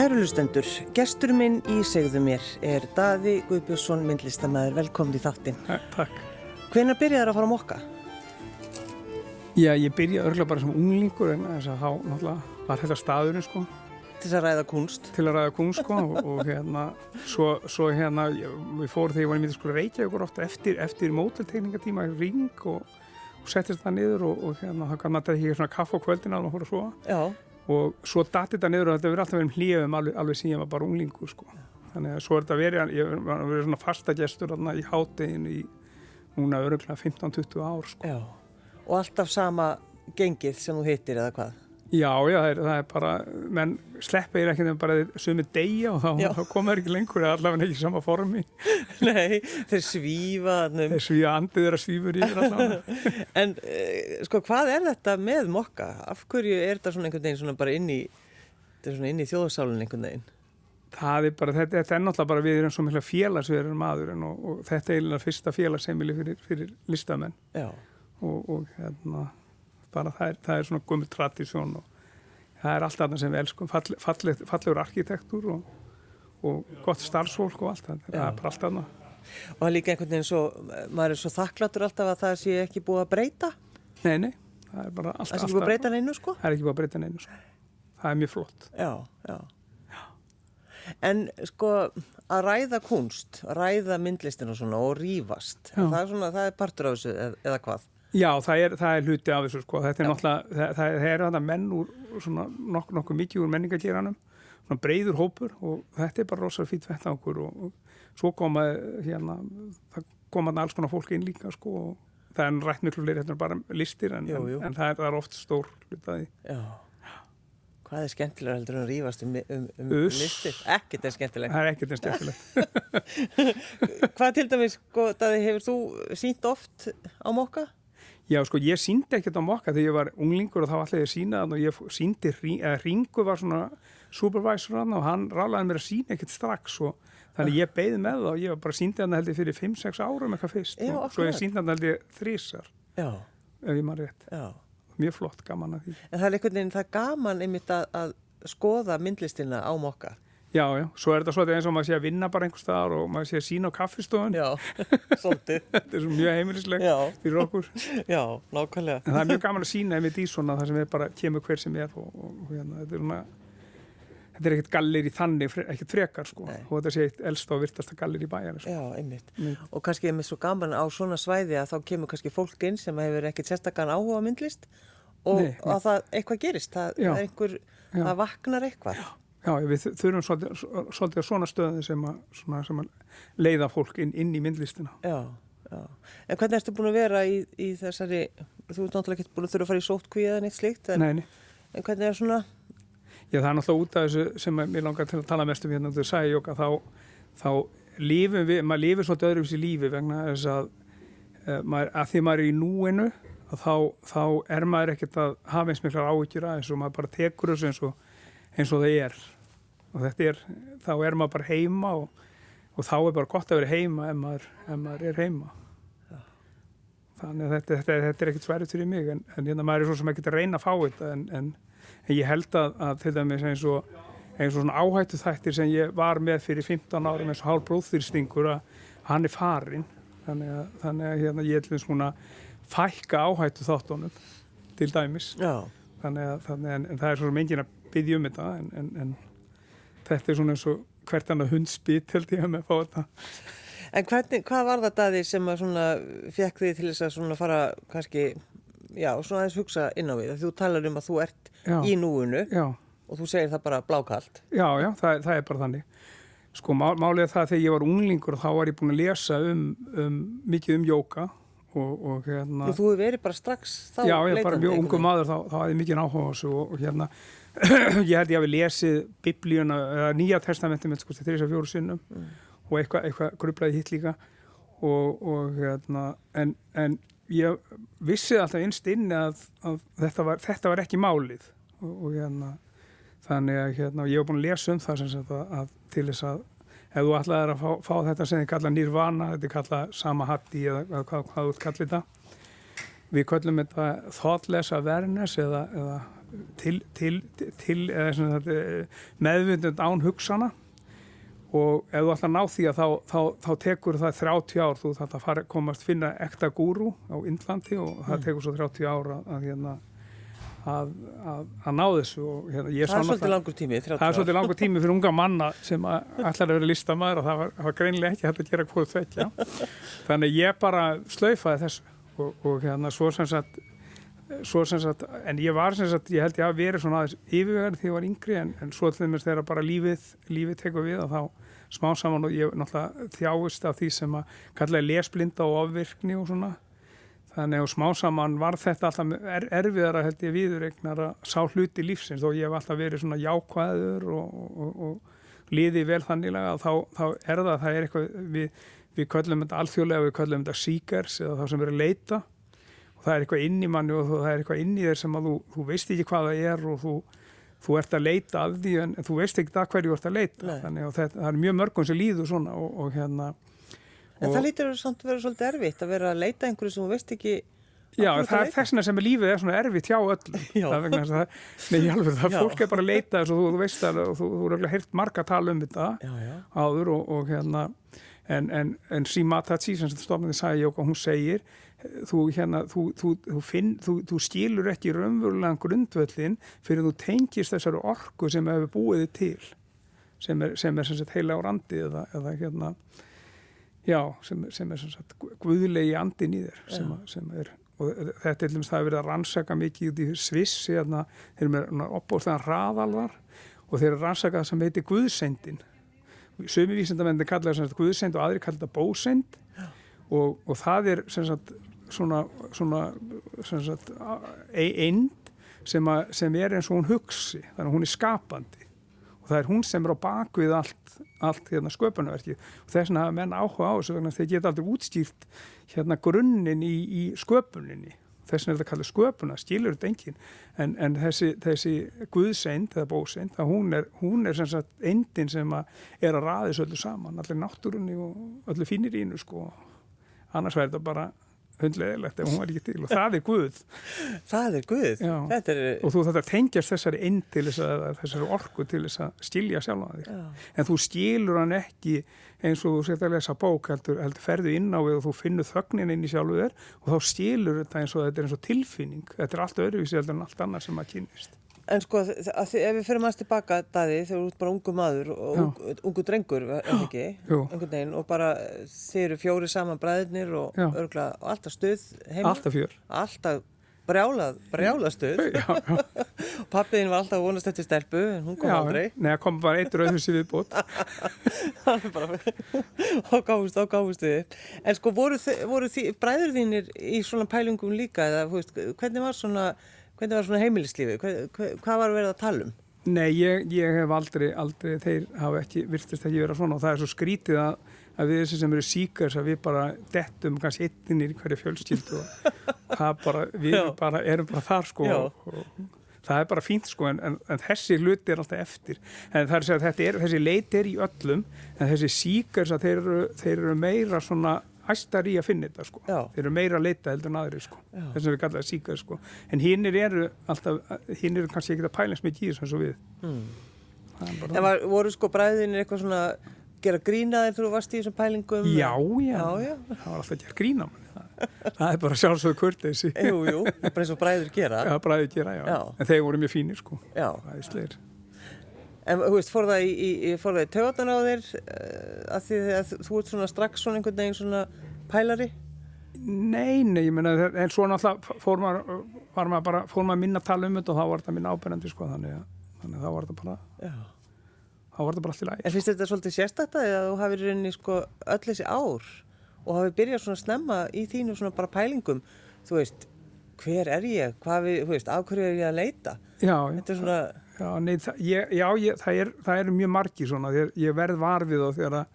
Kærulustendur, gestur minn í segðu mér er Daði Guðbjörnsson, myndlistamæður, velkomin í þáttinn. Takk. Hvenar byrjaði það að fara að mokka? Já, ég byrjaði örgulega bara sem unglingur en þess að þá náttúrulega var þetta staðurinn sko. Til að ræða kunst? Til að ræða kunst sko og, og hérna, svo, svo hérna, við fórum þegar ég var í miður sko Reykjavíkur ofta eftir, eftir móteltekningatíma í ring og, og settist það niður og, og hérna, það gaf maður ekki svona kaff á kvöldina og að svo. Já og svo dati þetta niður og þetta verið alltaf verið um hlíðum alveg, alveg síðan ég var bara unglingu sko. þannig að svo er þetta verið ég var verið svona fasta gestur í hátteginu í núna öruglega 15-20 ár sko. og alltaf sama gengið sem þú hittir eða hvað? Já, já, það er, það er bara menn sleppið er ekki þegar bara sumi degja og þá, þá koma það ekki lengur eða allavega ekki sama formi. Nei, þeir svífa Þeir svífa andið þeirra svífur þér allavega. En uh, sko, hvað er þetta með mokka? Af hverju er þetta svona einhvern veginn svona bara inn í þetta er svona inn í þjóðsálun einhvern veginn? Það er bara, þetta, þetta er náttúrulega bara við erum svo mikla félagsverður maður og, og þetta er eiginlega fyrsta félagsheimili fyrir, fyrir listamenn. Og, og hérna bara það er, það er svona gummul tradísjón og það er allt annað sem við elskum fall, fall, fallegur arkitektur og, og gott starfsfólk og allt það, er bara allt annað. Og það er líka einhvern veginn svo maður er svo þakkláttur alltaf að það sé ekki búið að breyta? Nei, nei, það er bara allt það er ekki búið að breyta neinu sko? Það er ekki búið að breyta neinu sko. Það er mjög flott. Já, já, já. en sko að ræða kunst, að ræða myndlistin og svona og rýfast það er, svona, það er partur á þessu eða hvað Já, það er, það er hluti af þessu sko, þetta er Já. náttúrulega, það, það er þetta menn úr svona nokkuð nokku mikið úr menningageranum, svona breyður hópur og þetta er bara rosalega fýtt vett á okkur og, og svo koma hérna, það koma alls konar fólk inn líka sko og það er rætt miklu fleiri hérna bara listir en, jú, jú. en, en það, er, það er oft stór hlutaði. Já. Hvað er skemmtilega heldur að rýfast um, um, um listir? Ekkert er skemmtilegt. Það er ekkert er skemmtilegt. Hvað til dæmis, sko, hefur þú sínt oft á mokka? Já, sko, ég síndi ekkert á mokka þegar ég var unglingur og þá ætlaði ég sína þann og ég síndi, Ringu var svona supervisor hann og hann rálaði mér að sína ekkert strax og þannig ég beigði með það og ég var bara síndi hann held ég fyrir 5-6 árum eitthvað fyrst Já, og svo ég síndi hann held ég þrísar Já. ef ég maður rétt. Já. Mjög flott gaman að því. En það er einhvern veginn það gaman einmitt að, að skoða myndlistina á mokka. Já, já, svo er þetta svolítið eins og maður sé að vinna bara einhver staðar og maður sé að sína á kaffistofun. Já, svolítið. þetta er svo mjög heimilislegt fyrir okkur. Já, nákvæmlega. En það er mjög gaman að sína einmitt í svona það sem er bara kemur hver sem er og, og, og hérna, þetta er svona, þetta er ekkert gallir í þannig, ekkert frekar sko og þetta sé eitt elsta og virtasta gallir í bæjar sko. Já, einmitt. Nei. Og kannski er mér svo gaman á svona svæði að þá kemur kannski fólk inn sem hefur ekkert sérstakann áhuga myndlist og Nei, að það eitthvað gerist, það, það, einhver, það vaknar eitthvað. Já. Já, við þurfum svolítið, svolítið svona stöði sem að, svona, sem að leiða fólk inn, inn í myndlistina. Já, já. En hvernig ertu búin að vera í, í þessari, þú ert náttúrulega ekki búin að þurfa að fara í sótkvíða en eitt slíkt, en, Neini. en hvernig er svona? Já, það er náttúrulega út af þessu sem ég langar til að tala mest um hérna, þú sagði Jóka, þá, þá lífum við, maður lífur svolítið öðruvis í lífi vegna þess að, uh, maður, að því maður er í núinu, þá, þá er maður ekkert að hafa eins miklar áhyggjur að eins og maður bara tekur þessu eins og eins og það er. Og þetta er, þá er maður bara heima og, og þá er bara gott að vera heima ef maður, ef maður er heima. Ja. þannig að þetta, þetta, þetta er ekkert sverið fyrir mig en, en hérna maður er svo sem ekki að reyna að fá þetta en, en, en ég held að, að til dæmis eins og eins og svona áhættu þættir sem ég var með fyrir 15 árum eins og hálf bróðþýrstingur að hann er farin þannig að, þannig að hérna, ég ætlum svona fækka áhættu þáttunum til dæmis. Þannig að, þannig að það er svo mengina byggja um þetta en, en, en þetta er svona eins og hvert annað hundspít held ég að með að fá þetta. En hvernig, hvað var þetta að því sem að svona fekk því til þess að svona fara kannski, já, svona aðeins hugsa inn á við, þú talar um að þú ert já. í núinu já. og þú segir það bara blákalt. Já, já, það, það er bara þannig. Sko, málið það að þegar ég var unglingur þá var ég búin að lesa um, um mikið um jóka og, og hérna Þú hefur verið bara strax þá Já, ég er bara mjög ungum maður þá, þá hafði mikið áhuga á þessu og, og hérna ég held ég að við lesið biblíuna, nýja testamentum sko, þessar fjóru sinnum mm. og eitthvað eitthva grublaði hitt líka og, og hérna en, en ég vissi alltaf innst inn að, að þetta, var, þetta var ekki málið og, og hérna þannig að hérna, ég hef búin að lesa um það sagt, að, að til þess að ef þú ætlaði að fá, fá þetta sem þið kalla nýrvana, þetta er kalla samahatti eða hvað, hvað þú kallir þetta við kallum þetta thoughtless awareness eða, eða til, til, til meðvindund án hugsana. Og ef þú ætlar að ná því að þá, þá, þá tekur það 30 ár, þú þarf að fara, komast finna ekta gúru á Índlandi og það mm. tekur svo 30 ár að, að, hérna, að, að ná þessu og, hérna, Það er svolítið langur tími Það er svolítið langur tími fyrir unga manna sem ætlar að vera listamæður og það var, var greinlega ekki hægt að gera hvað þetta þannig ég bara slöyfaði þessu og, og hérna svo sem sagt svo sem sagt, en ég var sem sagt, ég held ég að verið svona aðeins yfirverð þegar ég var yngri en, en svo til þess þegar bara lífið, lífið tekur við og þá smá saman og ég náttúrulega þjáist af því sem að kallaði lesblinda og ofvirkni og svona. Þannig og smá saman var þetta alltaf er, erfiðara held ég viðurregnar að sá hluti lífsins. Og ég hef alltaf verið svona jákvæður og, og, og liði vel þannilega að þá, þá er það, það er eitthvað við, við köllum þetta alþjóðlega, við köllum þetta seekers eða það sem verður leita og það er eitthvað inn í manni og það er eitthvað inn í þér sem að þú, þú veist ekki hvað það er og þú, þú ert að leita af því en þú veist ekki það hverju þú ert að leita Nei. þannig að það, það er mjög mörgum sem líður svona og, og hérna En og, það lítur samt að vera svolítið erfitt að vera að leita einhverju sem þú veist ekki Já, það er þessna sem er lífið er svona erfitt hjá öll það er vegna að nei, alveg, það já. fólk er bara að leita þess og þú, þú veist að þú, þú eru að heilt marga tala um þetta já, já. áður og, og hérna en, en, en Simatachi sem stofnandi sagði og hún segir þú, hérna, þú, þú, finn, þú skilur ekki raunverulegan grundvöldin fyrir þú tengist þessari orku sem hefur búið til sem er, sem er sem sagt, heila á randi eða, eða hérna já, sem, sem er sem sagt, guðlegi andin í þér sem, sem er og þetta er dæmis það að verið að rannsaka mikið út í Sviss hérna, þeir eru með opbóðslega raðalvar og þeir eru rannsakað sem heitir Guðsendin. Sömu vísendamenni kallar það Guðsend og aðri kallar það Bósend. Og, og það er sagt, svona, svona sagt, eind sem, að, sem er eins og hún hugsi þannig að hún er skapandi. Og það er hún sem er á bakvið allt, allt hérna, sköpunverki og þess vegna hafa menn áhuga á þessu þannig að þeir geta aldrei útskýrt hérna, grunninn í, í sköpuninni. Þess vegna er þetta kallið sköpuna, skilur þetta engin en, en þessi, þessi guðseind eða bóseind, hún er, hún er sem sagt eindin sem að er að ræðis öllu saman, allir náttúrunni og öllu fínir ínu sko. Annars verður þetta bara hundlegilegt ef hún var ekki til og það er Guð. Það er Guð. Er... og þú þetta tengjast þessari inn til þess að þessari orku til þess að skilja sjálf á því en þú skilur hann ekki eins og þú setja að lesa bók heldur, heldur ferðu inn á og þú finnur þögnin inn í sjálfu þér og þá skilur þetta eins og þetta er eins og tilfinning. Þetta er allt öðruvísi heldur en allt annað sem að kynist En sko, ef við fyrir maður tilbaka daði þegar þú ert bara ungu maður og ungu, ungu drengur, er ekki, veginn, og bara þeir eru fjóri saman bræðinir og já. örgla og alltaf stuð heima. Alltaf fjör. Alltaf brjálað, brjálað stuð. Pappiðin var alltaf vonast eftir stelpu, en hún kom já, aldrei. Nei, það kom bara eitt rauðhus í viðbót. Það er bara, þá gáðust við. En sko, voru, voru bræður þínir í svona pælingum líka, eða, veist, hvernig var svona Hvernig var svona heimilislífi? Hvað, hvað, var verið að tala um? Nei, ég, ég hef aldrei, aldrei, þeir hafa ekki, virtist ekki verið svona. Og það er svo skrítið að, að við þessi sem eru síkars að við bara dettum kannski eittinir í hverju fjölskyldu og það bara, við bara, erum bara þar sko. Og, og það er bara fínt sko en, en, en þessi hluti er alltaf eftir. En það er að segja að þetta er, þessi leit er í öllum en þessi síkars að þeir eru, þeir eru meira svona hæstar í að finna þetta sko. þeir eru meira að leita heldur en aðri sko. þess að við kallaðum það síkað sko. en hinn eru alltaf hinn eru kannski ekki að pæla eins með gýðis eins og við. Mm. En var, voru sko bræðinir eitthvað svona gera grína þegar þú varst í þessum pælingum? Já, já, já, já. það var alltaf að gera grína það, það er bara sjálfsögðu kurteysi Jú, jú, bara eins og bræður gera. Já, bræður gera, já, en þeir voru mjög fínir sko. Já, það er slegir En þú veist, fór það í, í, í töðan á þér uh, að því að þú ert svona strax svona einhvern veginn svona pælari? Nei, nei, ég menna, en svo náttúrulega fór maður, var maður bara, fór maður minna að tala um þetta og þá var þetta minna ábyrgandi, sko, þannig að, þannig að þá var þetta bara, Já. þá var þetta bara allt í lagi. En finnst þetta svolítið sérstættaði að þú hafið rauninni, sko, öll þessi ár og hafið byrjað svona snemma í þínu svona bara pælingum, þú veist, hver er ég, hvað við, þú veist, af hverju er ég að leita? Já, þetta er svona Já, nei, það, ég, já ég, það, er, það er mjög margi svona, ég, ég verð varfið og þegar,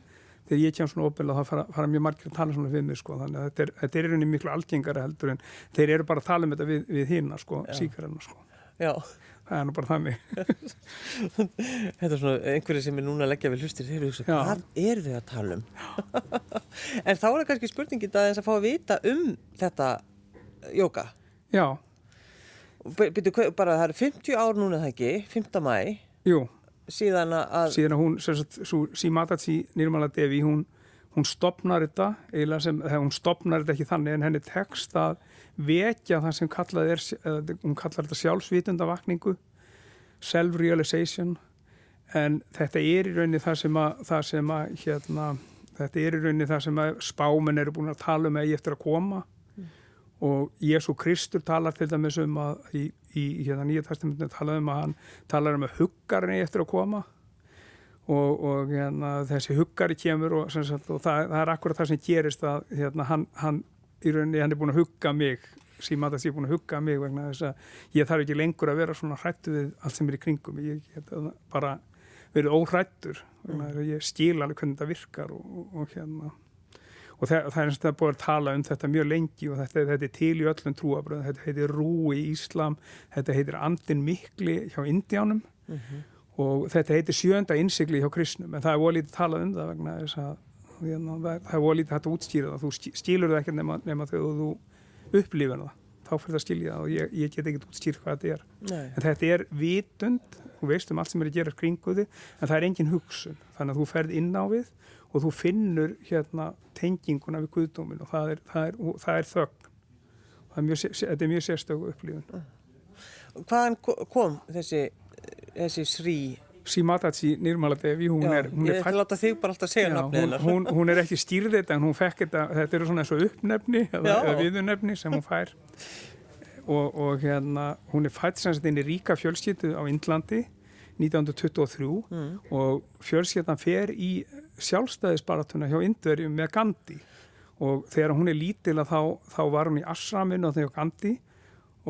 þegar ég kem svona opil og það fara, fara mjög margir að tala svona við mig sko, þannig að þetta er, þetta er einhvern veginn miklu algengara heldur en þeir eru bara að tala um þetta við, við hýna sko, síkarinn sko. Já. Það er nú bara þannig. þetta er svona einhverju sem er núna að leggja við hlustir, þeir eru að hugsa, hvað er þau að tala um? en þá er það kannski spurningin að þess að fá að vita um þetta jóka. Já. Byrju, bara það eru 50 ár núna það ekki, 5. mæ, Jú, síðan að, síðan að hún, svo Simatachi Nirmala Devi, hún, hún stopnar þetta, eiginlega sem, hún stopnar þetta ekki þannig en henni tekst að vekja það sem kallað er, eða, hún kallar þetta sjálfsvitundavakningu, self-realization, en þetta er í rauninni það sem að, það sem að, hérna, þetta er í rauninni það sem að spámen eru búin að tala um ég eftir að koma og Jésu Kristur talar til dæmis um að í, í hérna nýja testamentinu talar um að hann talar um að huggarinn er eftir að koma. Og, og hérna, þessi huggari kemur og, sagt, og það, það er akkurat það sem gerist að hérna, hann, hann í rauninni hann er búin að hugga mig. Síma að það sé búin að hugga mig vegna þess að ég þarf ekki lengur að vera svona hrættu við allt sem er í kringum. Ég get bara verið óhrættur vegna þess að ég skil alveg hvernig þetta virkar og, og hérna og það, það er eins og það búið að tala um þetta mjög lengi og þetta, þetta er til í öllum trúabröðum þetta heitir Rú í Íslam þetta heitir Andin Mikli hjá Indiánum mm -hmm. og þetta heitir sjönda innsikli hjá kristnum. En það er volítið að tala um það vegna þess að það er volítið hægt að útskýra það. Þú skilur það ekki nema, nema þegar þú upplifir það. Þá fyrir það að skilja það og ég, ég get ekki útskýrt hvað þetta er. Nei. en þetta er vitund þú veist um allt sem er að gera kringuði en það er engin hugsun. Þannig að þú ferð inn á við og þú finnur hérna tenginguna við guðdómin og það er, það er, það er þögn. Það er mjög, þetta er mjög sérstöku upplifun. Hvaðan kom þessi þessi srí? Simatachi Nirmaladevi hún hún hún, hún er ekki stýrð þetta en hún fekk þetta þetta eru svona eins og uppnefni eða, eða viðunefni sem hún fær. Og, og hérna hún er fætt sem sagt inn í ríka fjölskyttu á Indlandi 1923 mm. og fjölskyttan fer í sjálfstæðisbaratuna hjá Indverjum með Gandhi. Og þegar hún er lítil að þá, þá var hún í Asraminu og þegar Gandhi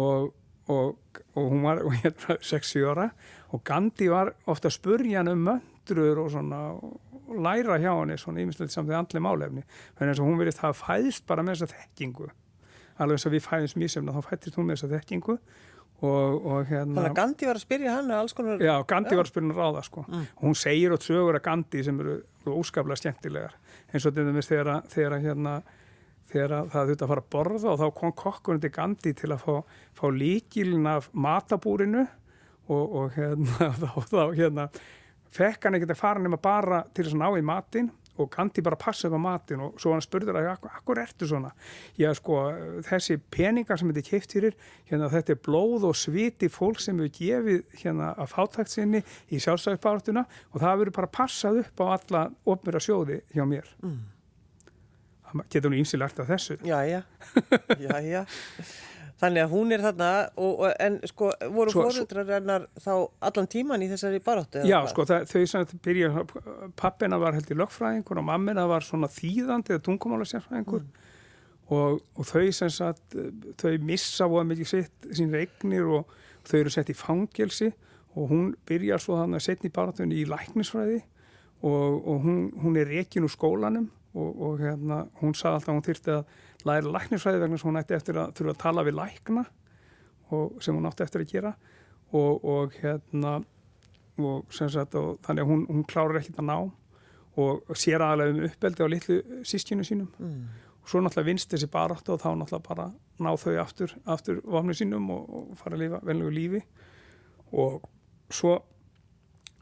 og, og, og hún var hérna 60 ára. Og Gandhi var ofta að spurja hann um möndrur og svona og læra hjá henni svona ímislegt samt því andli málefni. Þannig að hún verið það fæðist bara með þessa þekkingu. Alveg eins og við fæðist mjög semna þá fættist hún með þessa þekkingu Og, og hérna, Þannig að Gandhi var að spyrja hann alls konar Já, Gandhi já. var að spyrja hann ráða sko. mm. hún segir og sögur að Gandhi sem eru óskaplega skemmtilegar eins og þetta þegar, þegar, hérna, þegar það þurfti að fara að borða og þá kom kokkurinn til Gandhi til að fá, fá líkilin af matabúrinu og, og hérna, þá, þá hérna, fekk hann ekkert að fara nema bara til þess að ná í matin og Gandhi bara passa upp á matin og svo hann spurður að akkur ertu svona? Já sko þessi peningar sem þetta keift fyrir hérna þetta er blóð og sviti fólk sem hefur gefið hérna að fátækt sinni í sjálfstæðisbártuna og það verður bara passað upp á alla ofnverða sjóði hjá mér. Mm. getur hún ímsilagt af þessu? Já já. Já já Þannig að hún er þarna, og, og, en sko, voru fóröldrar hennar þá allan tíman í þessari baráttu? Já, sko, það, þau sem þetta byrja, pappina var held í lögfræðingur og mammina var svona þýðandi eða tungumála sérfræðingur mm. og, og þau sem sagt, þau missa voða mikið sitt, sín regnir og þau eru sett í fangelsi og hún byrjar svo þannig að setja í baráttunni í læknisfræði og hún, hún er rekin úr skólanum og hérna, hún sagði alltaf að hún þyrti að læra læknisfræði vegna sem hún ætti eftir að þurfa að tala við lækna og, sem hún átti eftir að gera. Og, og hérna og, sagt, og þannig að hún, hún klárar ekkit að ná og sér aðalega um uppeldi á litlu sískinu sínum. Mm. og svo náttúrulega vinst þessi baráttu og þá náttúrulega bara ná þau aftur, aftur vafnum sínum og fara að lifa velnögu lífi. Og svo,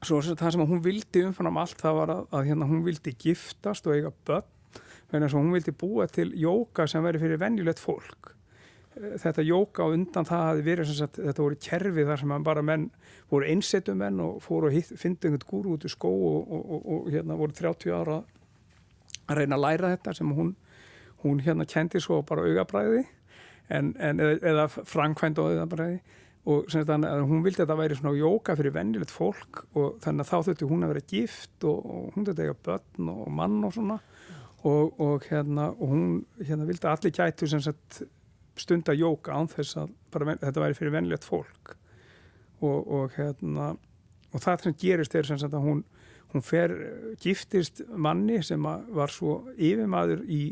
svo það sem hún vildi umfram allt það var að, að hérna, hún vildi giftast og eiga börn vegna þess að hún vildi búa til jóka sem veri fyrir venjulegt fólk. Eh, þetta jóka og undan það hafi verið sagt, þetta voru kerfi þar sem bara menn voru einsetu menn og fóru að finna einhvern gúru út í skó og, og, og, og hérna voru 30 ára að reyna að læra þetta sem hún, hún hérna kendi svo bara augabræði en, en, eða framkvæmd og augabræði. Og sagt að hún vildi að það væri svona jóka fyrir venjulegt fólk og þannig að þá þurfti hún að vera gift og hún þurfti að eiga börn og mann og svona og, og hérna og hún hérna vildi að allir gætu sem sagt stunda jóka án þess að bara, þetta væri fyrir venlegt fólk. Og, og hérna og það sem gerist er sem sagt að hún hún fer, giftist manni sem var svo yfirmaður í,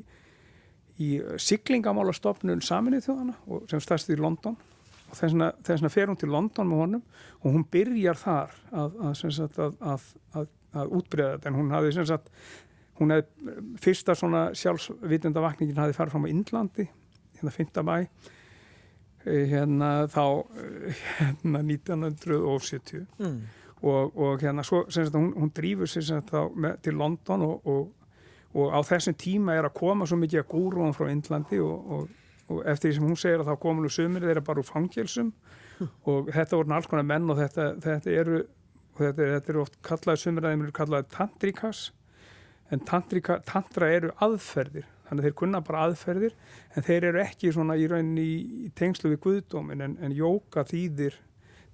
í siglingamálastofnun saminnið þjóðana sem stærst í London. Og þess vegna fer hún til London með honum og hún byrjar þar að, að, að, að útbreyða þetta. En hún hafi sem sagt hún hefði, fyrsta svona sjálfsvitundavakningin hafi farið fram á Índlandi hérna 5. mæ eh, hérna þá eh, hérna 1970 Mm. og, og hérna svo sagt, hún, hún drífur sér sagt, þá með, til London og, og, og á þessum tíma er að koma svo mikið að gúrúan frá Indlandi og, og, og eftir því sem hún segir að þá komin úr sömur þeirra bara úr fangelsum og þetta voru alls konar menn og þetta, þetta eru þetta, þetta eru oft kallaði sömur að þeim eru kallaði tantrikas en tantrika, tantra eru aðferðir þannig að þeir kunna bara aðferðir en þeir eru ekki svona í rauninni í, tengslu við guðdómin en, en jóka þýðir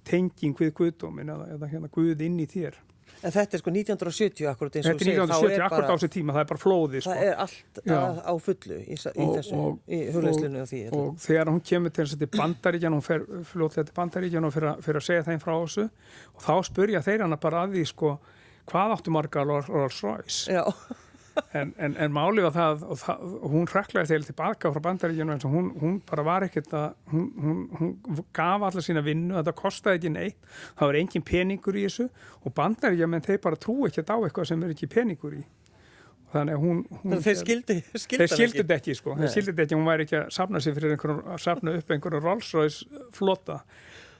tenging við guðdómin eða, eða hérna guð inn í þér En þetta er sko 1970 akkurat eins og Þetta er 1970 akkurat á þessu tíma, það er bara flóði sko. Það er allt að, á fullu í, í Og- þessu, og- í hugleislinu og því. og, og þegar hún kemur til þess að til bandaríkjan hún fer fljótlega til bandaríkjan og fyrir, að- fyrir að segja þeim frá þessu og þá spurja þeir hana bara að því sko hvað áttu marga Rolls Royce? Já, en, en, en máli var það og, það, og hún hreklaði þegar tilbaka frá bandaríkjanu eins og hún, hún bara var ekkert að hún, hún, hún gaf alla sína vinnu þetta kostaði ekki neitt, það var engin peningur í þessu og bandaríkjaman þeir bara trú ekki á eitthvað sem er ekki peningur í. Þannig að hún, hún að þeir skildi, skildi Þeir skildu þetta ekki sko, þeir skildu þetta ekki, hún væri ekki að safna sig fyrir einhverjum, að safna upp einhverjum Rolls Royce flota.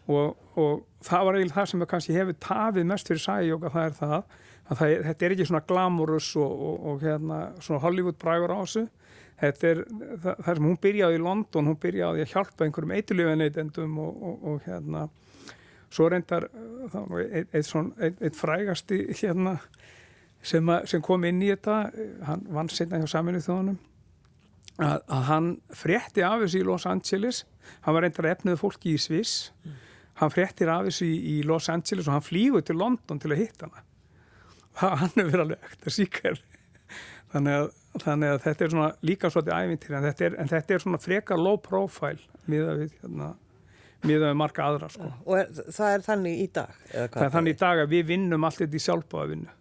Og, og það var eiginlega það sem kannski hefur tafið mest fyrir sæjóka, það er það að það, þetta er ekki svona glamurus og, og, og hérna, svona Hollywood brægur á þessu. Þetta er það, það sem hún byrjaði í London, hún byrjaði að hjálpa einhverjum eiturlífinneitendum og, og, og hérna svo reyndar eitt, eitt, eitt, eitt frægasti hérna sem, að, sem kom inn í þetta hann vann setna hjá saminu þjóðunum að, að hann frétti af þessu í Los Angeles. Hann var reyndar efnið fólki í Sviss. Hann fréttir af þessu í, í Los Angeles og hann flýgur til London til að hitta hana hann er verið alveg ekta síkar þannig að, þannig að þetta er svona líka svolítið ævintir en þetta er, en þetta er svona frekar low profile miða við hérna, miða við marga aðra sko. Og er, það er þannig í dag? það er þannig í dag að við vinnum allt þetta í sjálfbáða vinnu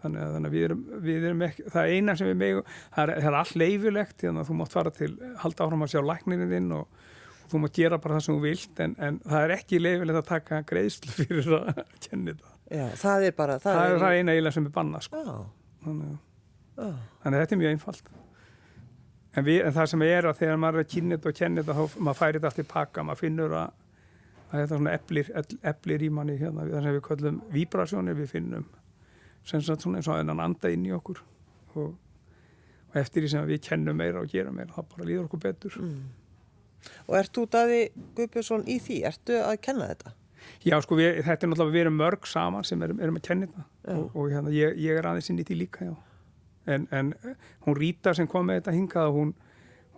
þannig að, þannig að við, erum, við erum ekki það er eina sem við megum, það er, er allt leifilegt þannig að þú mátt fara til, halda áfram að sjá læknirinn þinn og, og þú mátt gera bara það sem þú vilt en, en það er ekki leifilegt að taka greiðslu fyrir að kenni það Já, það er bara... það, er í- það eina eiginlega sem er bannað sko. Já, þannig, að- þannig að þetta er mjög einfalt. En, við, en það sem er að þegar maður er að kynna þetta og kenna þetta þá maður færi þetta allt í pakka, maður finnur að að þetta svona eflir, eflir í manni hérna, það sem við kallum vibrasjónir við finnum sem svona eins og enn anda inn í okkur. Og, og eftir því sem við kennum meira og gerum meira, það bara líður okkur betur. Og ert þú Daði Guðbjörnsson í því? Ertu að kenna þetta? Já, sko, við, þetta er náttúrulega við erum mörg saman sem erum, erum að kenna þetta Já. og, og hérna, ég, ég er aðeins inn í því líka, já. En, en eh, hún Ríta sem kom með þetta hingað, hún,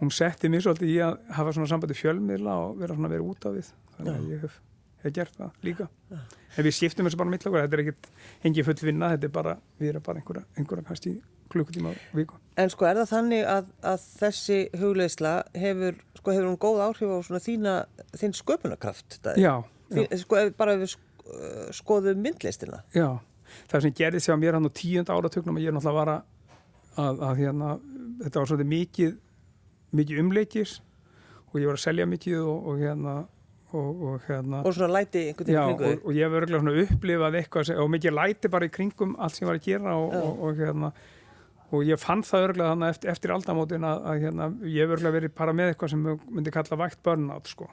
hún setti mér svolítið í að hafa svona sambandi fjölmiðla og vera svona vera út af við. Þannig að ég hef, hef gert það líka. En við skiptum þessu bara mitt okkur, þetta er ekkit engin full vinna, þetta er bara, við erum bara einhverja, einhverja kannski klukkutíma viku. En sko er það þannig að, að þessi hugleisla hefur, sko hefur hún góð áhrif á svona þína, þinn sköpunarkraft? Já, já. Þín, sko bara ef við uh, skoðum myndlistina. Já, það sem gerði sig á mér hann á tíund áratugnum að ég náttúrulega var að, að, að hérna, þetta var svolítið mikið, mikið umleikis og ég var að selja mikið og, og hérna, og, og hérna, Og svona læti einhvern já, veginn kringu og, og ég hef örgulega svona upplifað eitthvað og mikið læti bara í kringum allt sem ég var að gera og, Já. og, og hérna, og ég fann það örgulega þannig eftir, eftir aldamótin að, að hérna, ég hef örgulega verið bara með eitthvað sem myndi kalla vægt burnout, sko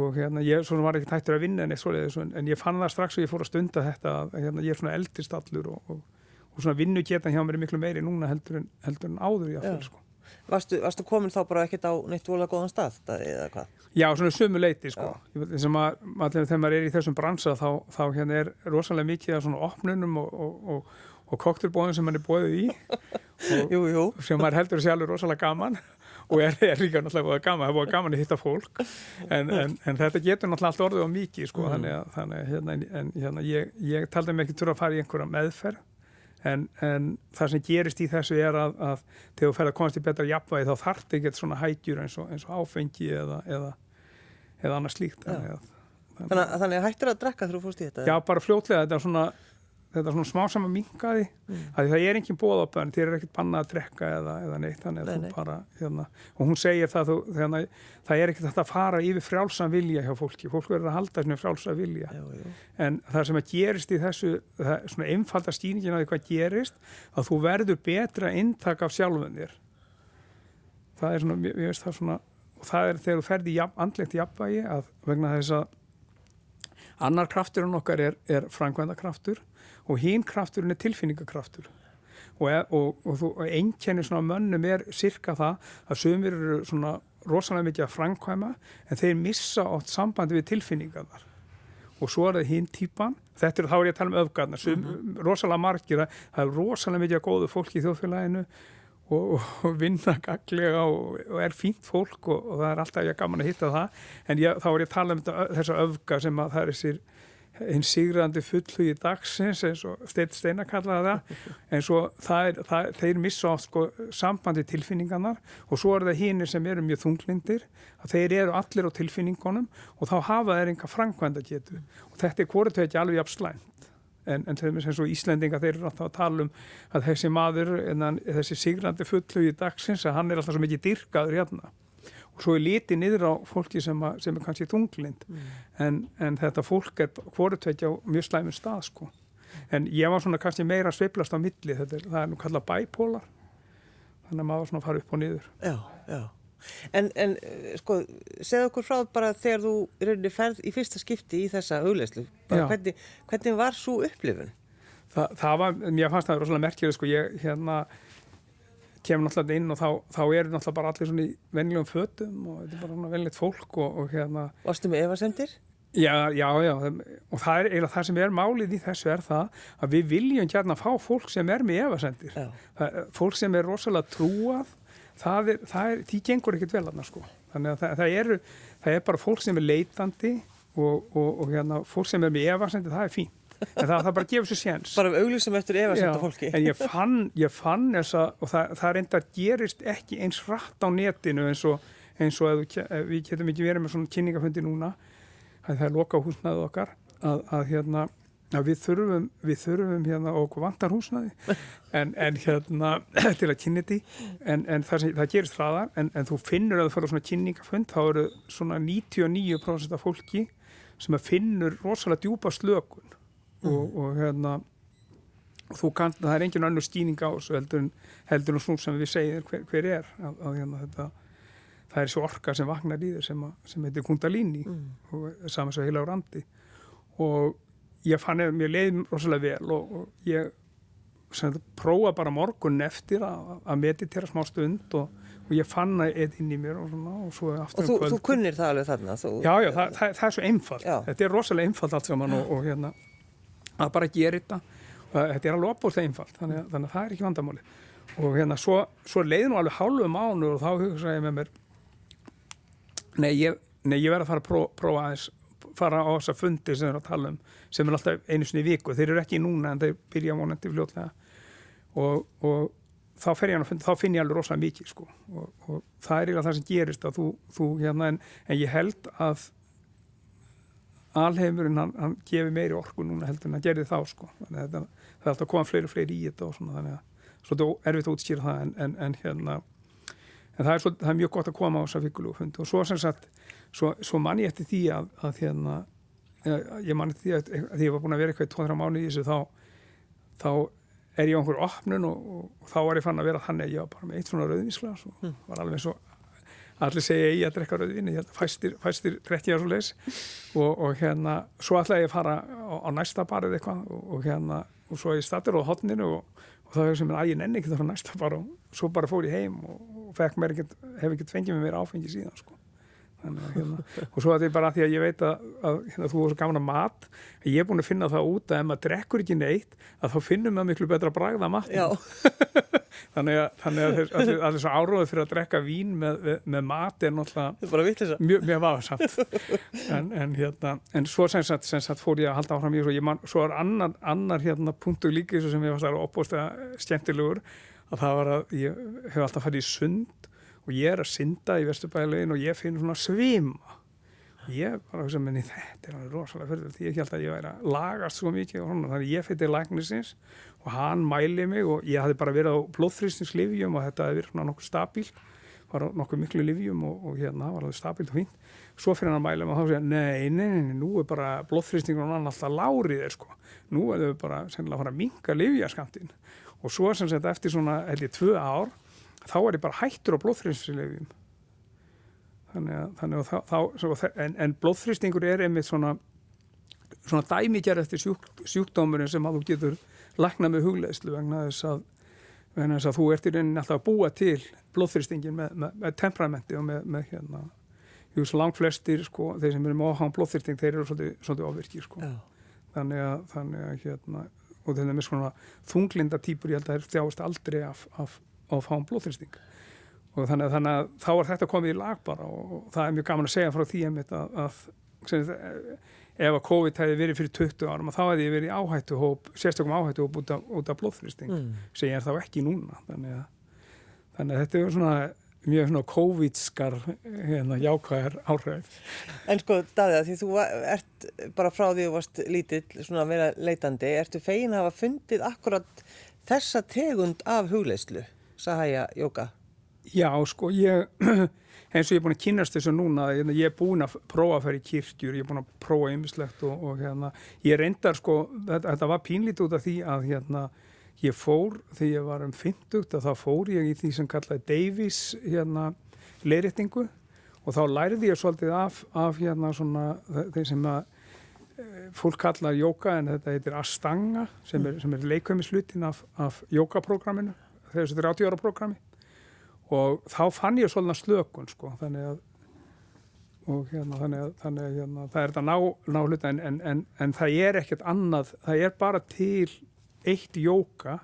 og hérna, ég svona var ekki hættur að vinna en, svoleiðis, en, ég fann það strax og ég fór að stunda þetta að hérna, ég er svona eldist allur og, og, og svona vinnugetan hjá mér er miklu meiri núna heldur en, heldur en áður í Já. að sko. Varstu, varstu komin þá bara ekkert á neitt vola góðan stað, eða hvað? Já, svona sömu leiti sko. Sem að, allir, þegar maður er í þessum bransa þá, þá hérna er rosalega mikið af svona opnunum og, og, og, og koktelbóðum sem maður er bóðið í og Jú, jú. sem maður heldur alveg rosalega gaman og er, er líka náttúrulega gaman, það er búið gaman að hitta fólk. En, en, en þetta getur náttúrulega allt orðið á mikið sko, þannig að, þannig hérna, en, hérna, ég, ég taldi mig ekki þurfa að fara í einhverja meðferð. En, en það sem gerist í þessu er að, að þegar þú fer að komast í betra jafnvægi þá þarf þetta ekki svona hægjur eins og, eins og áfengi eða, eða, eða annað slíkt Þannig að, þannig að hættir að drekka þegar þú fórst í þetta? já bara fljótlega þetta er svona þetta svona smá saman minkaði mm. að það er engin bóð á bönn, þér er ekkert bannað að drekka eða, eða neitt, þannig að Nei, þú bara hérna, og hún segir það þú, hérna, það er ekkert að fara yfir frjálsan vilja hjá fólki, fólk verður að halda svona frjálsa vilja, Jú, jú. en það sem að gerist í þessu, það, svona einfalda stýningin á því hvað gerist, að þú verður betra inntak af sjálfum þér. Það er svona, ég veist það svona og það er þegar þú ferði jafn, andlegt jafnvægi að vegna þess að annar krafturinn okkar er, er frangvendakraftur og hinn krafturinn er tilfinningakraftur. Og, og, og, og, einkenni svona mönnum er sirka það að sömur eru svona rosalega mikið að framkvæma en þeir missa oft sambandi við tilfinningarnar. Og svo er það hinn típan. Þetta er þá er ég að tala um öfgarnar. Sem mm -hmm. rosalega margir að það er rosalega mikið að góðu fólki í þjóðfélaginu og, og vinna gaglega og, og er fínt fólk og, og það er alltaf ég gaman að hitta það. En ég, þá er ég að tala um þetta, þessa öfgar sem að það er sér hinn sigrandi fullhugi dagsins eins og Steinn Steinar kallaði það en svo það er, það, þeir missa oft sko sambandi tilfinningarnar og svo er það hínir sem eru mjög þunglindir að þeir eru allir á tilfinningunum og þá hafa þeir enga frangvænda getu og þetta er hvort þau ekki alveg jafn slæmt. En, en þeim er sem svo Íslendinga þeir eru alltaf að tala um að þessi maður þessi sigrandi fullhugi dagsins að hann er alltaf svo mikið dyrkaður hérna og svo er litið niður á fólki sem, að, sem er kannski tunglind mm. en, en þetta fólk er hvorutveitja á mjög slæmur stað sko. en ég var svona kannski meira sveiblast á milli, þetta er, það er nú kallað bæpólar þannig að maður svona fara upp og niður. Já, já. En, en sko, segð okkur frá bara þegar þú rauninni ferð í fyrsta skipti í þessa auðleyslu, hvernig, hvernig var svo upplifun? Þa, það var, mér fannst það rosalega merkjur, sko, ég hérna kemur náttúrulega inn og þá, þá eru náttúrulega bara allir svona í vennilegum fötum og þetta er bara svona vennilegt fólk og, og hérna. Varstu með evasendir? Já, já, já og það er eiginlega það sem er málið í þessu er það að við viljum hérna fá fólk sem er með evasendir fólk sem er rosalega trúað það er, það er, því gengur ekkert vel aðna sko, þannig að það, það eru það er bara fólk sem er leitandi og, og, og hérna fólk sem er með evasendir, það er fínt en það, það bara gefur sér séns. Bara auðvitað eftir efarsönda fólki. en ég fann, ég fann þessa og það, það reyndar gerist ekki eins rætt á netinu eins og, eins og við, við getum ekki verið með svona kynningafundi núna að það er loka húsnaðið okkar að, að hérna að við þurfum, við þurfum hérna og vantar húsnaði en, en hérna til að kynna þetta en, en það, það gerist hraðar en, en þú finnur að þú fyrir svona kynningafund þá eru svona 99% af fólki sem finnur rosalega djúpa slökun og, og hérna þú kannt, það er engin annar skýning á þessu heldur, heldur og svona sem við segir hver, hver er að, að hérna, þetta, það er svo orka sem vagnar í þér sem, sem heitir kundalíni mm. og saman svo heila á randi og ég fann eða mér leiði rosalega vel og, og ég sem, prófa bara morgun eftir að, að meditera smá stund og, og ég fann það eða inn í mér og svona og svo aftur um kvöld. Og þú, þú kunnir það alveg þarna? Þú... Já, já, það, það, það er svo einfalt. Já. Þetta er rosalega einfalt allt saman og hérna að bara gera þetta. Og þetta er alveg opbúrslega einfalt þannig, þannig að það er ekki vandamáli og hérna svo, svo leiði nú alveg hálfu mánu og þá hugsaði ég með mér nei ég, ég verði að fara að pró, prófa aðeins fara á þessa fundi sem við erum að tala um sem er alltaf einu sinni viku, þeir eru ekki núna en þeir byrja mónandi fljótlega. Og, og þá fer ég að fundi, þá finn ég alveg rosalega mikið sko. Og, og það er eiginlega það sem gerist að þú, þú hérna en, en ég held að alheimurinn hann, hann gefur meiri orku núna heldur en hann gerði þá sko þannig að það er alltaf að koma fleiri og fleiri í þetta og svona þannig að svolítið erfitt að útskýra það en, en, en hérna en það er, svo, það er mjög gott að koma á þessa vikulu og svo sem sagt, svo, svo mann ég eftir því að, að hérna ég mann eftir því að, að ég var búin að vera eitthvað í tóðra mánu í þessu þá þá er ég á einhverju opnun og, og, og þá var ég fann að vera þannig að ég var bara með eitt svona rauðvísglas og mm. var alveg og allir segja ég að drekka rauðvinni fæstir, fæstir drekki að svo leis og, og hérna, svo ætlaði ég að fara á, á næsta barið eitthvað og, og hérna, og svo ég stattur á hotninu og, og þá hefur sem að ég nenni ekki það frá næsta bar og svo bara fór ég heim og mér ekkert, hef ekkert fengið mér meira áfengi síðan sko hérna, og svo að þetta er bara því að ég veit að, að hérna, þú er svo gaman að mat ég er búin að finna það út að ef maður drekkur ekki neitt að þá finnum maður miklu betra að bragða mat þannig að, þannig að, að, að þessu áróðu fyrir að drekka vín með, með mat er náttúrulega mjög, mjög vafarsamt en, en, hérna, en svo sem sagt, sem sagt fór ég að halda áfram í man, svo er annar, annar hérna, punktu líka sem ég var opbústega stjentilegur að það var að ég hef alltaf farið í sund og ég er að synda í Vesturbælegin og ég finn svona svima. Og ég bara hugsa menni þetta er alveg rosalega fyrir því ég held að ég væri að lagast svo mikið og þannig ég fyrir læknisins og hann mæli mig og ég hafði bara verið á blóðþrýstingslifjum og þetta hefði verið nokkuð stabíl var nokkuð miklu livjum og, og hérna var alveg stabílt og fínt. Svo fyrir hann að mæla og þá segja nei, nei, nei, nú er bara blóðþrýstingur og hann alltaf lárið er sko. Nú er þau bara sennilega að fara að minka livjaskamtinn og svo sem sagt eftir svona ég tvö ár þá er ég bara hættur á blóðþrýnsleifjum þannig að, þannig að þá, þá en, en blóðþrýstingur er einmitt svona svona dæmiger eftir sjúk, sjúkdómurinn sem að þú getur lækna með hugleðslu vegna þess að, vegna þess að þú ert í rauninni alltaf að búa til blóðþrýstingin með, með, með temperamenti og með, með hérna jú, svo langt flestir sko, þeir sem eru með óhán blóðþrýsting þeir eru svolítið, svolítið ofvirkir sko. þannig að, þannig að hérna, og þeir eru með svona þunglinda típur ég held að þeir þjáast aldrei af, af, af hán blóðþrýsting. Og þannig að, þannig að þá er þetta komið í lag bara og, og það er mjög gaman að segja frá því að, að sem, ef að COVID hefði verið fyrir 20 árum þá hefði ég verið í áhættuhóp, sérstökum áhættuhóp út af, út af blóðþrýsting mm. sem ég er þá ekki núna. Þannig að, þannig að þetta er svona mjög svona COVID-skar hérna, jákvæðar áhrif. En sko, Daðið, því þú ert bara frá því þú varst lítill svona að vera leitandi, ertu fegin að hafa fundið akkurat þessa tegund af hugleislu, Sahaya Jóka? Já, sko, ég eins og ég er búin að kynast þessu núna ég er búin að prófa að fara í kirkjur ég er búin að prófa ymmislegt og, og hérna, ég reyndar sko, þetta, þetta var pínlítið út af því að hérna, ég fór þegar ég var um 50 þá fór ég í því sem kallaði Davies hérna, leirreitingu og þá læriði ég svolítið af, af hérna svona þeir sem að e, fólk kallar jóka en þetta heitir Astanga sem er, er leikvæmislutin af, af jókaprogramminu þessu 30 ára programmi og þá fann ég svolítið slökun sko, þannig að og hérna, þannig að, þannig að hérna, það er þetta ná, ná hluta en, en, en, en það er ekkert annað, það er bara til eitt jóka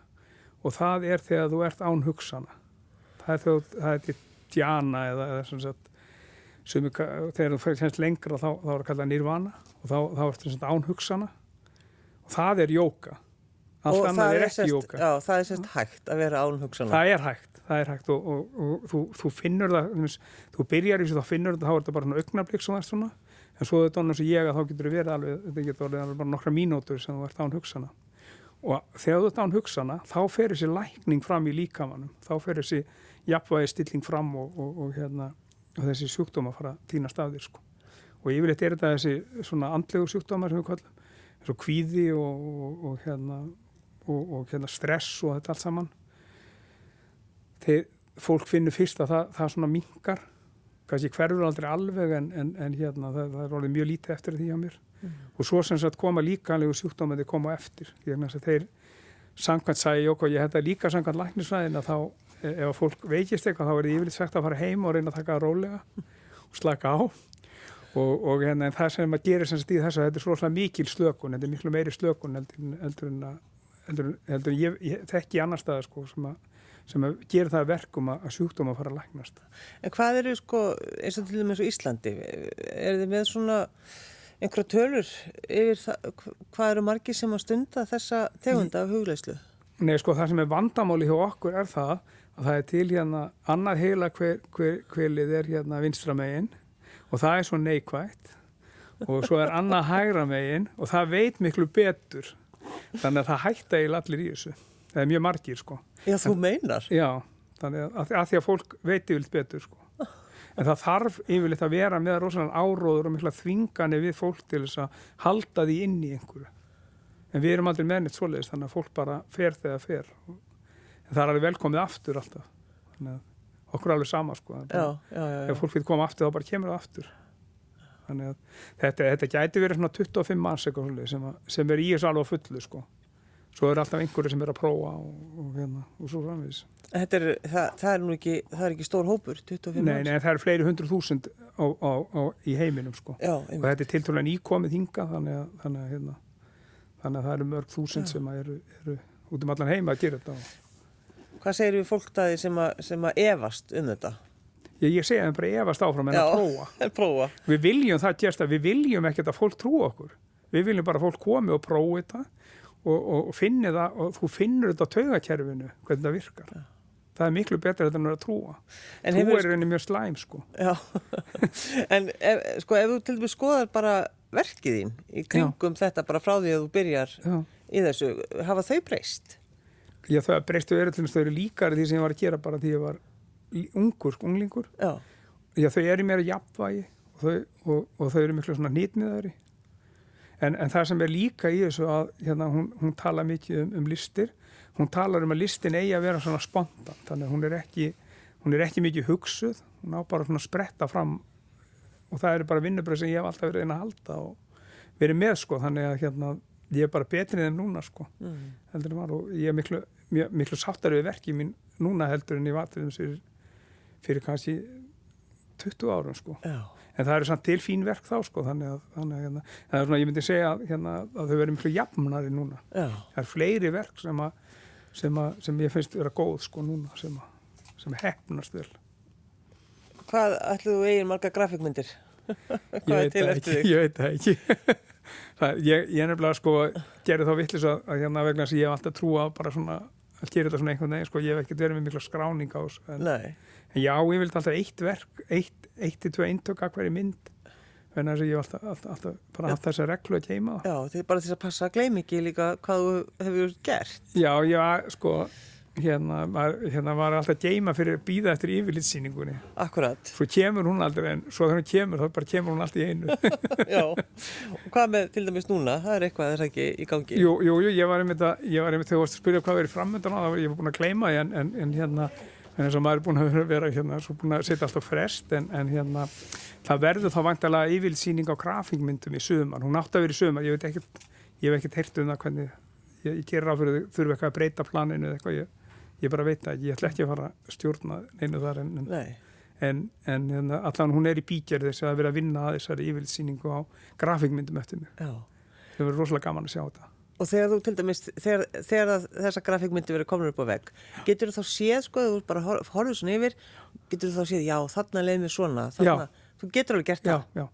og það er þegar þú ert án hugsana. Það er þegar það er til djana eða, eða sem sagt sem, þegar þú fyrir semst lengra þá, þá er það kallað nirvana og þá, þá ertu semst án hugsana. Og það er jóka allt annað er, er ekki jóka Já, það er semst hægt að vera án hugsana Það er hægt það er hægt og, og, og þú, þú finnur það, þú byrjar í þessu þá finnur það, þá er þetta bara augnablík svona svona, en svo þetta er annars ég að þá getur verið alveg, þetta getur alveg bara nokkra mínútur sem þú ert án hugsana. Og þegar þú ert án hugsana, þá fer þessi lækning fram í líkamannum, þá fer þessi jafnvægi stilling fram og, og hérna, þessi sjúkdóma fara að týna stafðir sko. Og yfirleitt er þetta þessi svona andlegu sjúkdóma sem við kallum, eins og kvíði og hérna og hérna stress og þetta allt saman. Þeir, fólk finnur fyrst að það, það svona mingar kannski hverfur aldrei alveg en, en, en hérna það, það er alveg mjög lítið eftir því á mér. Mm. og svo sem sagt koma líkanlegu sjúkdóma þeir koma eftir. Þeir samkvæmt sæði okkur, ég hætti líka samkvæmt læknisvæðin að þá e, ef fólk veikist eitthvað þá er það yfirleitt svegt að fara heim og reyna að taka það rólega og slaka á. Og, og hérna, það sem að gera sem stíð þess að þetta er svona mikil slökun, þetta er miklu meiri slökun heldur en að heldur, heldur, ég, ég þekki annar staðar sko sem að sem gerir það verkum að sjúkdóma fara að læknast. En hvað eru sko, eins og til dæmis á Íslandi, er þið með svona einhverja tölur yfir það, hvað eru margi sem að stunda þessa tegunda af hugleislu? Nei, sko, það sem er vandamáli hjá okkur er það að það er til hérna annað heila hver, hver, hverlið er hérna vinstramegin og það er svo neikvægt og svo er annað hægra megin og það veit miklu betur þannig að það hætta í allir í þessu. Það er mjög margir sko. Já, þú meinar? Já, þannig að, að því að fólk veit yfirleitt betur sko. En það þarf yfirleitt að vera með rosalega áróður og mikla þvingani við fólk til þess að halda því inn í einhverju. En við erum aldrei mennitt svoleiðis þannig að fólk bara fer þegar fer. En það er alveg velkomið aftur alltaf. Þannig að okkur er alveg sama sko. Já, já, já, Ef fólk vil koma aftur þá bara kemur það aftur. Þannig að þetta, þetta gæti verið svona 25 manns sem, sem er í þessu alveg fullu sko svo er alltaf einhverju sem er að prófa og, og, hérna, og svo framvís er, það, það er nú ekki, það er ekki stór hópur 25 nei, nei, það er fleiri hundru þúsund í heiminum sko. Já, og þetta er tiltúrlega nýkomið hinga þannig að, þannig, að, hérna, þannig að það eru mörg þúsund Já. sem eru, eru út um allan heima að gera þetta Hvað segir við fólk það sem, sem að evast um þetta? Ég, ég segja þeim bara evast áfram en Já, að prófa. prófa Við viljum það gérst að við viljum ekkert að fólk trú okkur við viljum bara að fólk komi og prófi þetta og, og finni það og þú finnur þetta á taugakerfinu hvernig það virkar ja. það er miklu betur þetta en að trúa en trú er reyni mjög slæm sko en ef, sko ef þú til dæmis skoðar bara verkið þín í kringum Já. þetta bara frá því að þú byrjar Já. í þessu, hafa þau breyst? Já það breystu eru til dæmis þau eru líkari því sem ég var að gera bara því ég var ungur, unglingur. Já, Já þau eru mér að jafnvægi og þau, og, og þau eru miklu svona nýtniðari En, en það sem er líka í þessu að hérna, hún, hún tala mikið um, um listir, hún talar um að listin eigi að vera svona spontan, þannig að hún er ekki, hún er ekki mikið hugsuð, hún á bara svona að spretta fram og það eru bara vinnubröð sem ég hef alltaf verið einn að halda og verið með sko þannig að hérna ég er bara betrið en núna sko Mm. heldur en var. Og ég er miklu, miklu sáttar við verkið mín núna heldur en ég var til þess fyrir, kannski 20 árum sko Já. en það eru samt til fín verk þá sko þannig að, þannig að hérna, það er svona, ég myndi segja að, hérna, að þau verið miklu jafnari núna Já. það er fleiri verk sem að sem, að, sem ég finnst vera góð sko núna sem, sem hefnast vel Hvað ætluðu eigin marga grafíkmyndir? ég Hvað er veit til það eftir ekki, þig? ég veit það ekki það, ég, ég nefnilega sko gerði þá vittlis að, að hérna vegna þess að ég hef alltaf trúa á bara svona að gera þetta svona einhvern veginn sko, ég hef ekkert verið með mikla skráning á þessu Nei. En já, ég vildi alltaf eitt verk eitt, eitt til tvö eintök að hverju mynd þess að ég hef alltaf, alltaf, alltaf bara haft þessa reglu að geima það Já, þetta er bara til að passa að gleymi ekki líka hvað þú hefur gert. já, já, sko hérna, maður, hérna var alltaf að geima fyrir að býða eftir yfirlitsýningunni Akkurat. svo kemur hún aldrei en svo þegar hún kemur þá bara kemur hún alltaf í einu Já. Og hvað með til dæmis núna? Það er eitthvað þess ekki í gangi. Jú, jú, jú, ég var einmitt að, ég var einmitt þegar þú varst að spyrja hvað verið framöndan á, það var ég var búin að gleyma en, en, en hérna, en eins og maður er búin að vera hérna, svo búin að setja alltaf frest en, en hérna, það verður þá vantalega yfirlsýning á grafingmyndum í sumar, hún átti að vera í sumar, ég veit ekkert, ég hef ekkert heyrt um það hvernig, ég, ég gerir á fyrir þau þurfi eitthvað að breyta planinu eitthvað, ég, ég bara veit ekki, ég ætla ekki að fara að stjórna neinu þar en, en, en, en hérna, allan hún er í bíkjari þess að vera að vinna að þessari yfirlsýningu á grafingmyndum eftir mig, það verður rosalega gaman að sjá þetta. Og þegar þú til dæmis, þegar, þegar þessa grafíkmyndi verið komin upp á vegg, getur þú þá séð, sko, þú bara hor- horfir svona yfir, getur þú þá séð, já, þarna leið mér svona, þarna, þú getur alveg gert Já, það. já.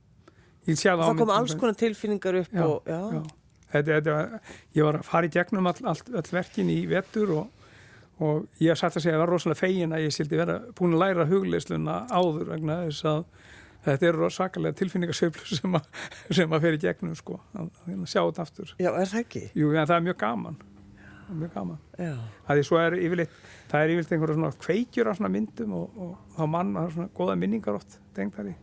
Ég sé það á Það kom myndum, alls konar tilfinningar upp Já, og, já, já. Þetta, þetta, ég var að fara í gegnum all, all, all verkin í vetur og, og ég satt að segja að ég var rosalega fegin að ég sildi vera búin að læra hugleisluna áður vegna þess að þetta eru sakalega tilfinningarsveiflu sem, að- sem að fer í gegnum sko, að, að, að sjá þetta aftur. já, er það ekki? Jú, en það er mjög gaman. Það er mjög gaman. Það er er yfirleitt, það er yfirleitt einhverja svona kveikjur á svona myndum og, og þá mann har svona góða minningar oft tengdar í.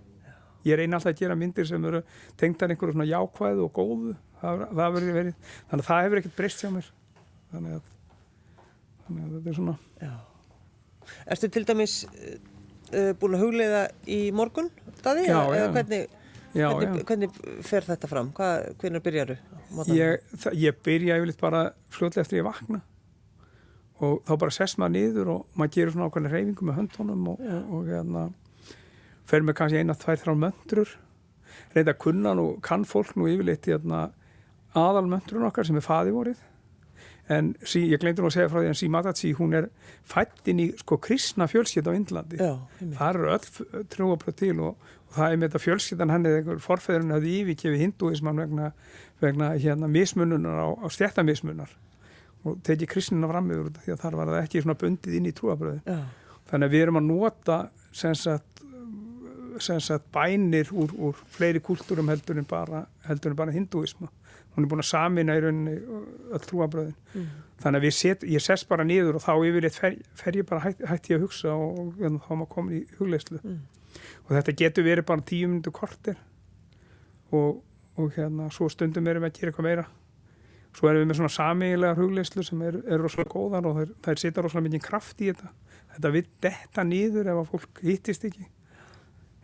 Ég reyni alltaf að gera myndir sem eru tengdar einhverju svona jákvæðu og góðu. Það, það verður verið, þannig að það hefur ekkert breyst hjá mér. Þannig að, þannig að þetta er svona, já. Erstu til dæmis uh, búin að hugleiða í morgun, Daði? Já, eða, já. hvernig, já, hvernig, já. hvernig fer þetta fram? Hvað, hvernig byrjaru? Ég, það, ég byrja yfirleitt bara fljótlega eftir ég vakna og þá bara sess maður niður og maður gerir svona ákveðna reyfingu með höndunum og, og, og hérna fer með kannski eina, tvær, þrjár möndrur reynda að kunna nú, kann fólk nú yfirleitt hérna aðal möndrun okkar sem er faði vorið en sí, ég glemdi nú að segja frá því en sí Matachi hún er fætt inn í sko kristna fjölskyld á einmitt. það eru öll trúabröð til og, og það er með þetta fjölskyldan hann eða einhver forfeðurinn hafði yfirkefið hindúismann vegna, vegna hérna mismununar á, á stjættamismunar og tekið kristinina fram yfir þetta því að þar var það ekki svona bundið inn í trúabröði Já, þannig að við erum að nota sem sagt bænir úr, úr fleiri kultúrum heldur en bara, bara hindúisma hún er búin að samina í rauninni öll trúabröðin Mm. þannig að við set, ég sess bara niður og þá yfirleitt fer, fer ég bara hætti hætt að hugsa og, og, og þá maður komin í hugleyslu Mm. og þetta getur verið bara tíu minntu kortir og, og hérna svo stundum erum við að gera eitthvað meira. Svo erum við með svona sameigilegar hugleyslu sem eru er rosalega góðar og þær, þær setja rosalega mikið kraft í þetta. Þetta við detta nýður ef að fólk hittist ekki.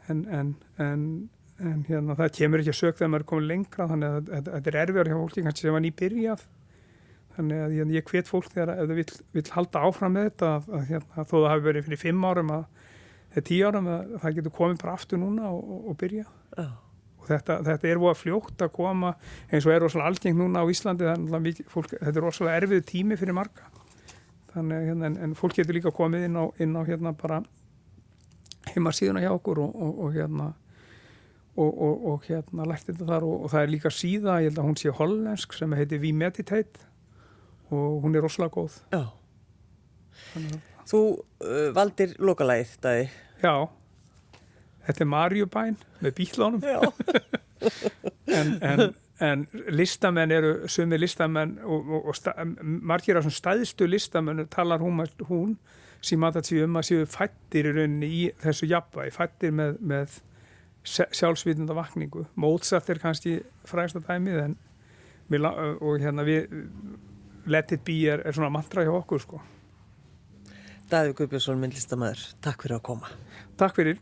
En, en, en, en hérna, það kemur ekki að sög þegar maður er komin lengra þannig að þetta, þetta er erfiðar hjá fólki kannski sem var nýbyrjað. Þannig að ég, ég hvet fólk þegar ef það vill, vill halda áfram með þetta að, að hérna, þó það hafi verið fyrir fimm árum að eða tíu árum að það getur komið bara aftur núna og, og, og byrja. Já, og þetta, þetta er voða fljótt að koma eins og er rosalega algengt núna á Íslandi náttúrulega mikið, fólk, þetta er rosalega erfið tími fyrir marga. Þannig að hérna, en, en fólk getur líka komið inn á, inn á hérna bara heima síðuna hjá okkur og, og, og hérna og, og, og hérna lært þetta þar og, og það er líka síða, ég held að hún sé hollensk sem heitir We Meditate og hún er rosalega góð já. að Þú uh, valdir lokalæð, Daði. Já, þetta er Marjubæn með bílánum Já. en, en, en listamenn eru sumi listamenn og, og, og sta, margir af stæðstu listamenn talar hún, hún Simatatsi um að séu fættir í í þessu jafnvægi, fættir með, með sjálfsvitunda vakningu Mozart er kannski frægsta dæmið en við, og hérna við Let it be er, er svona mantra hjá okkur sko. Daði Guðbjörnsson, myndlistamæður. Takk fyrir að koma. Takk fyrir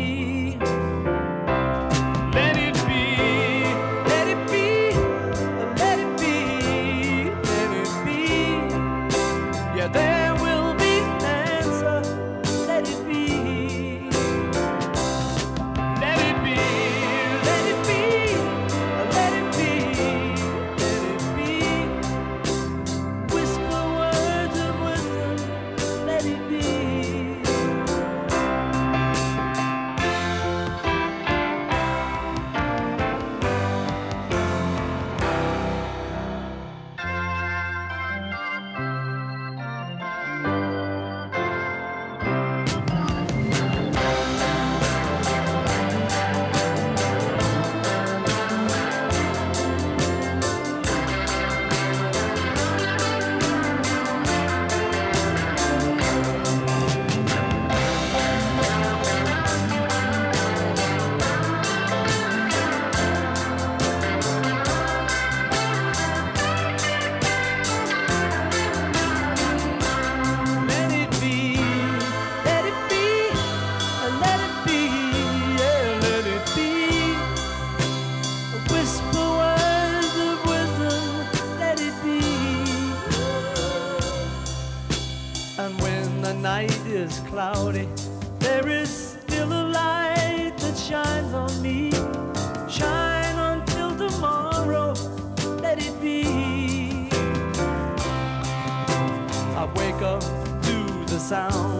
is cloudy, there is still a light that shines on me. Shine until tomorrow, let it be. I wake up to the sound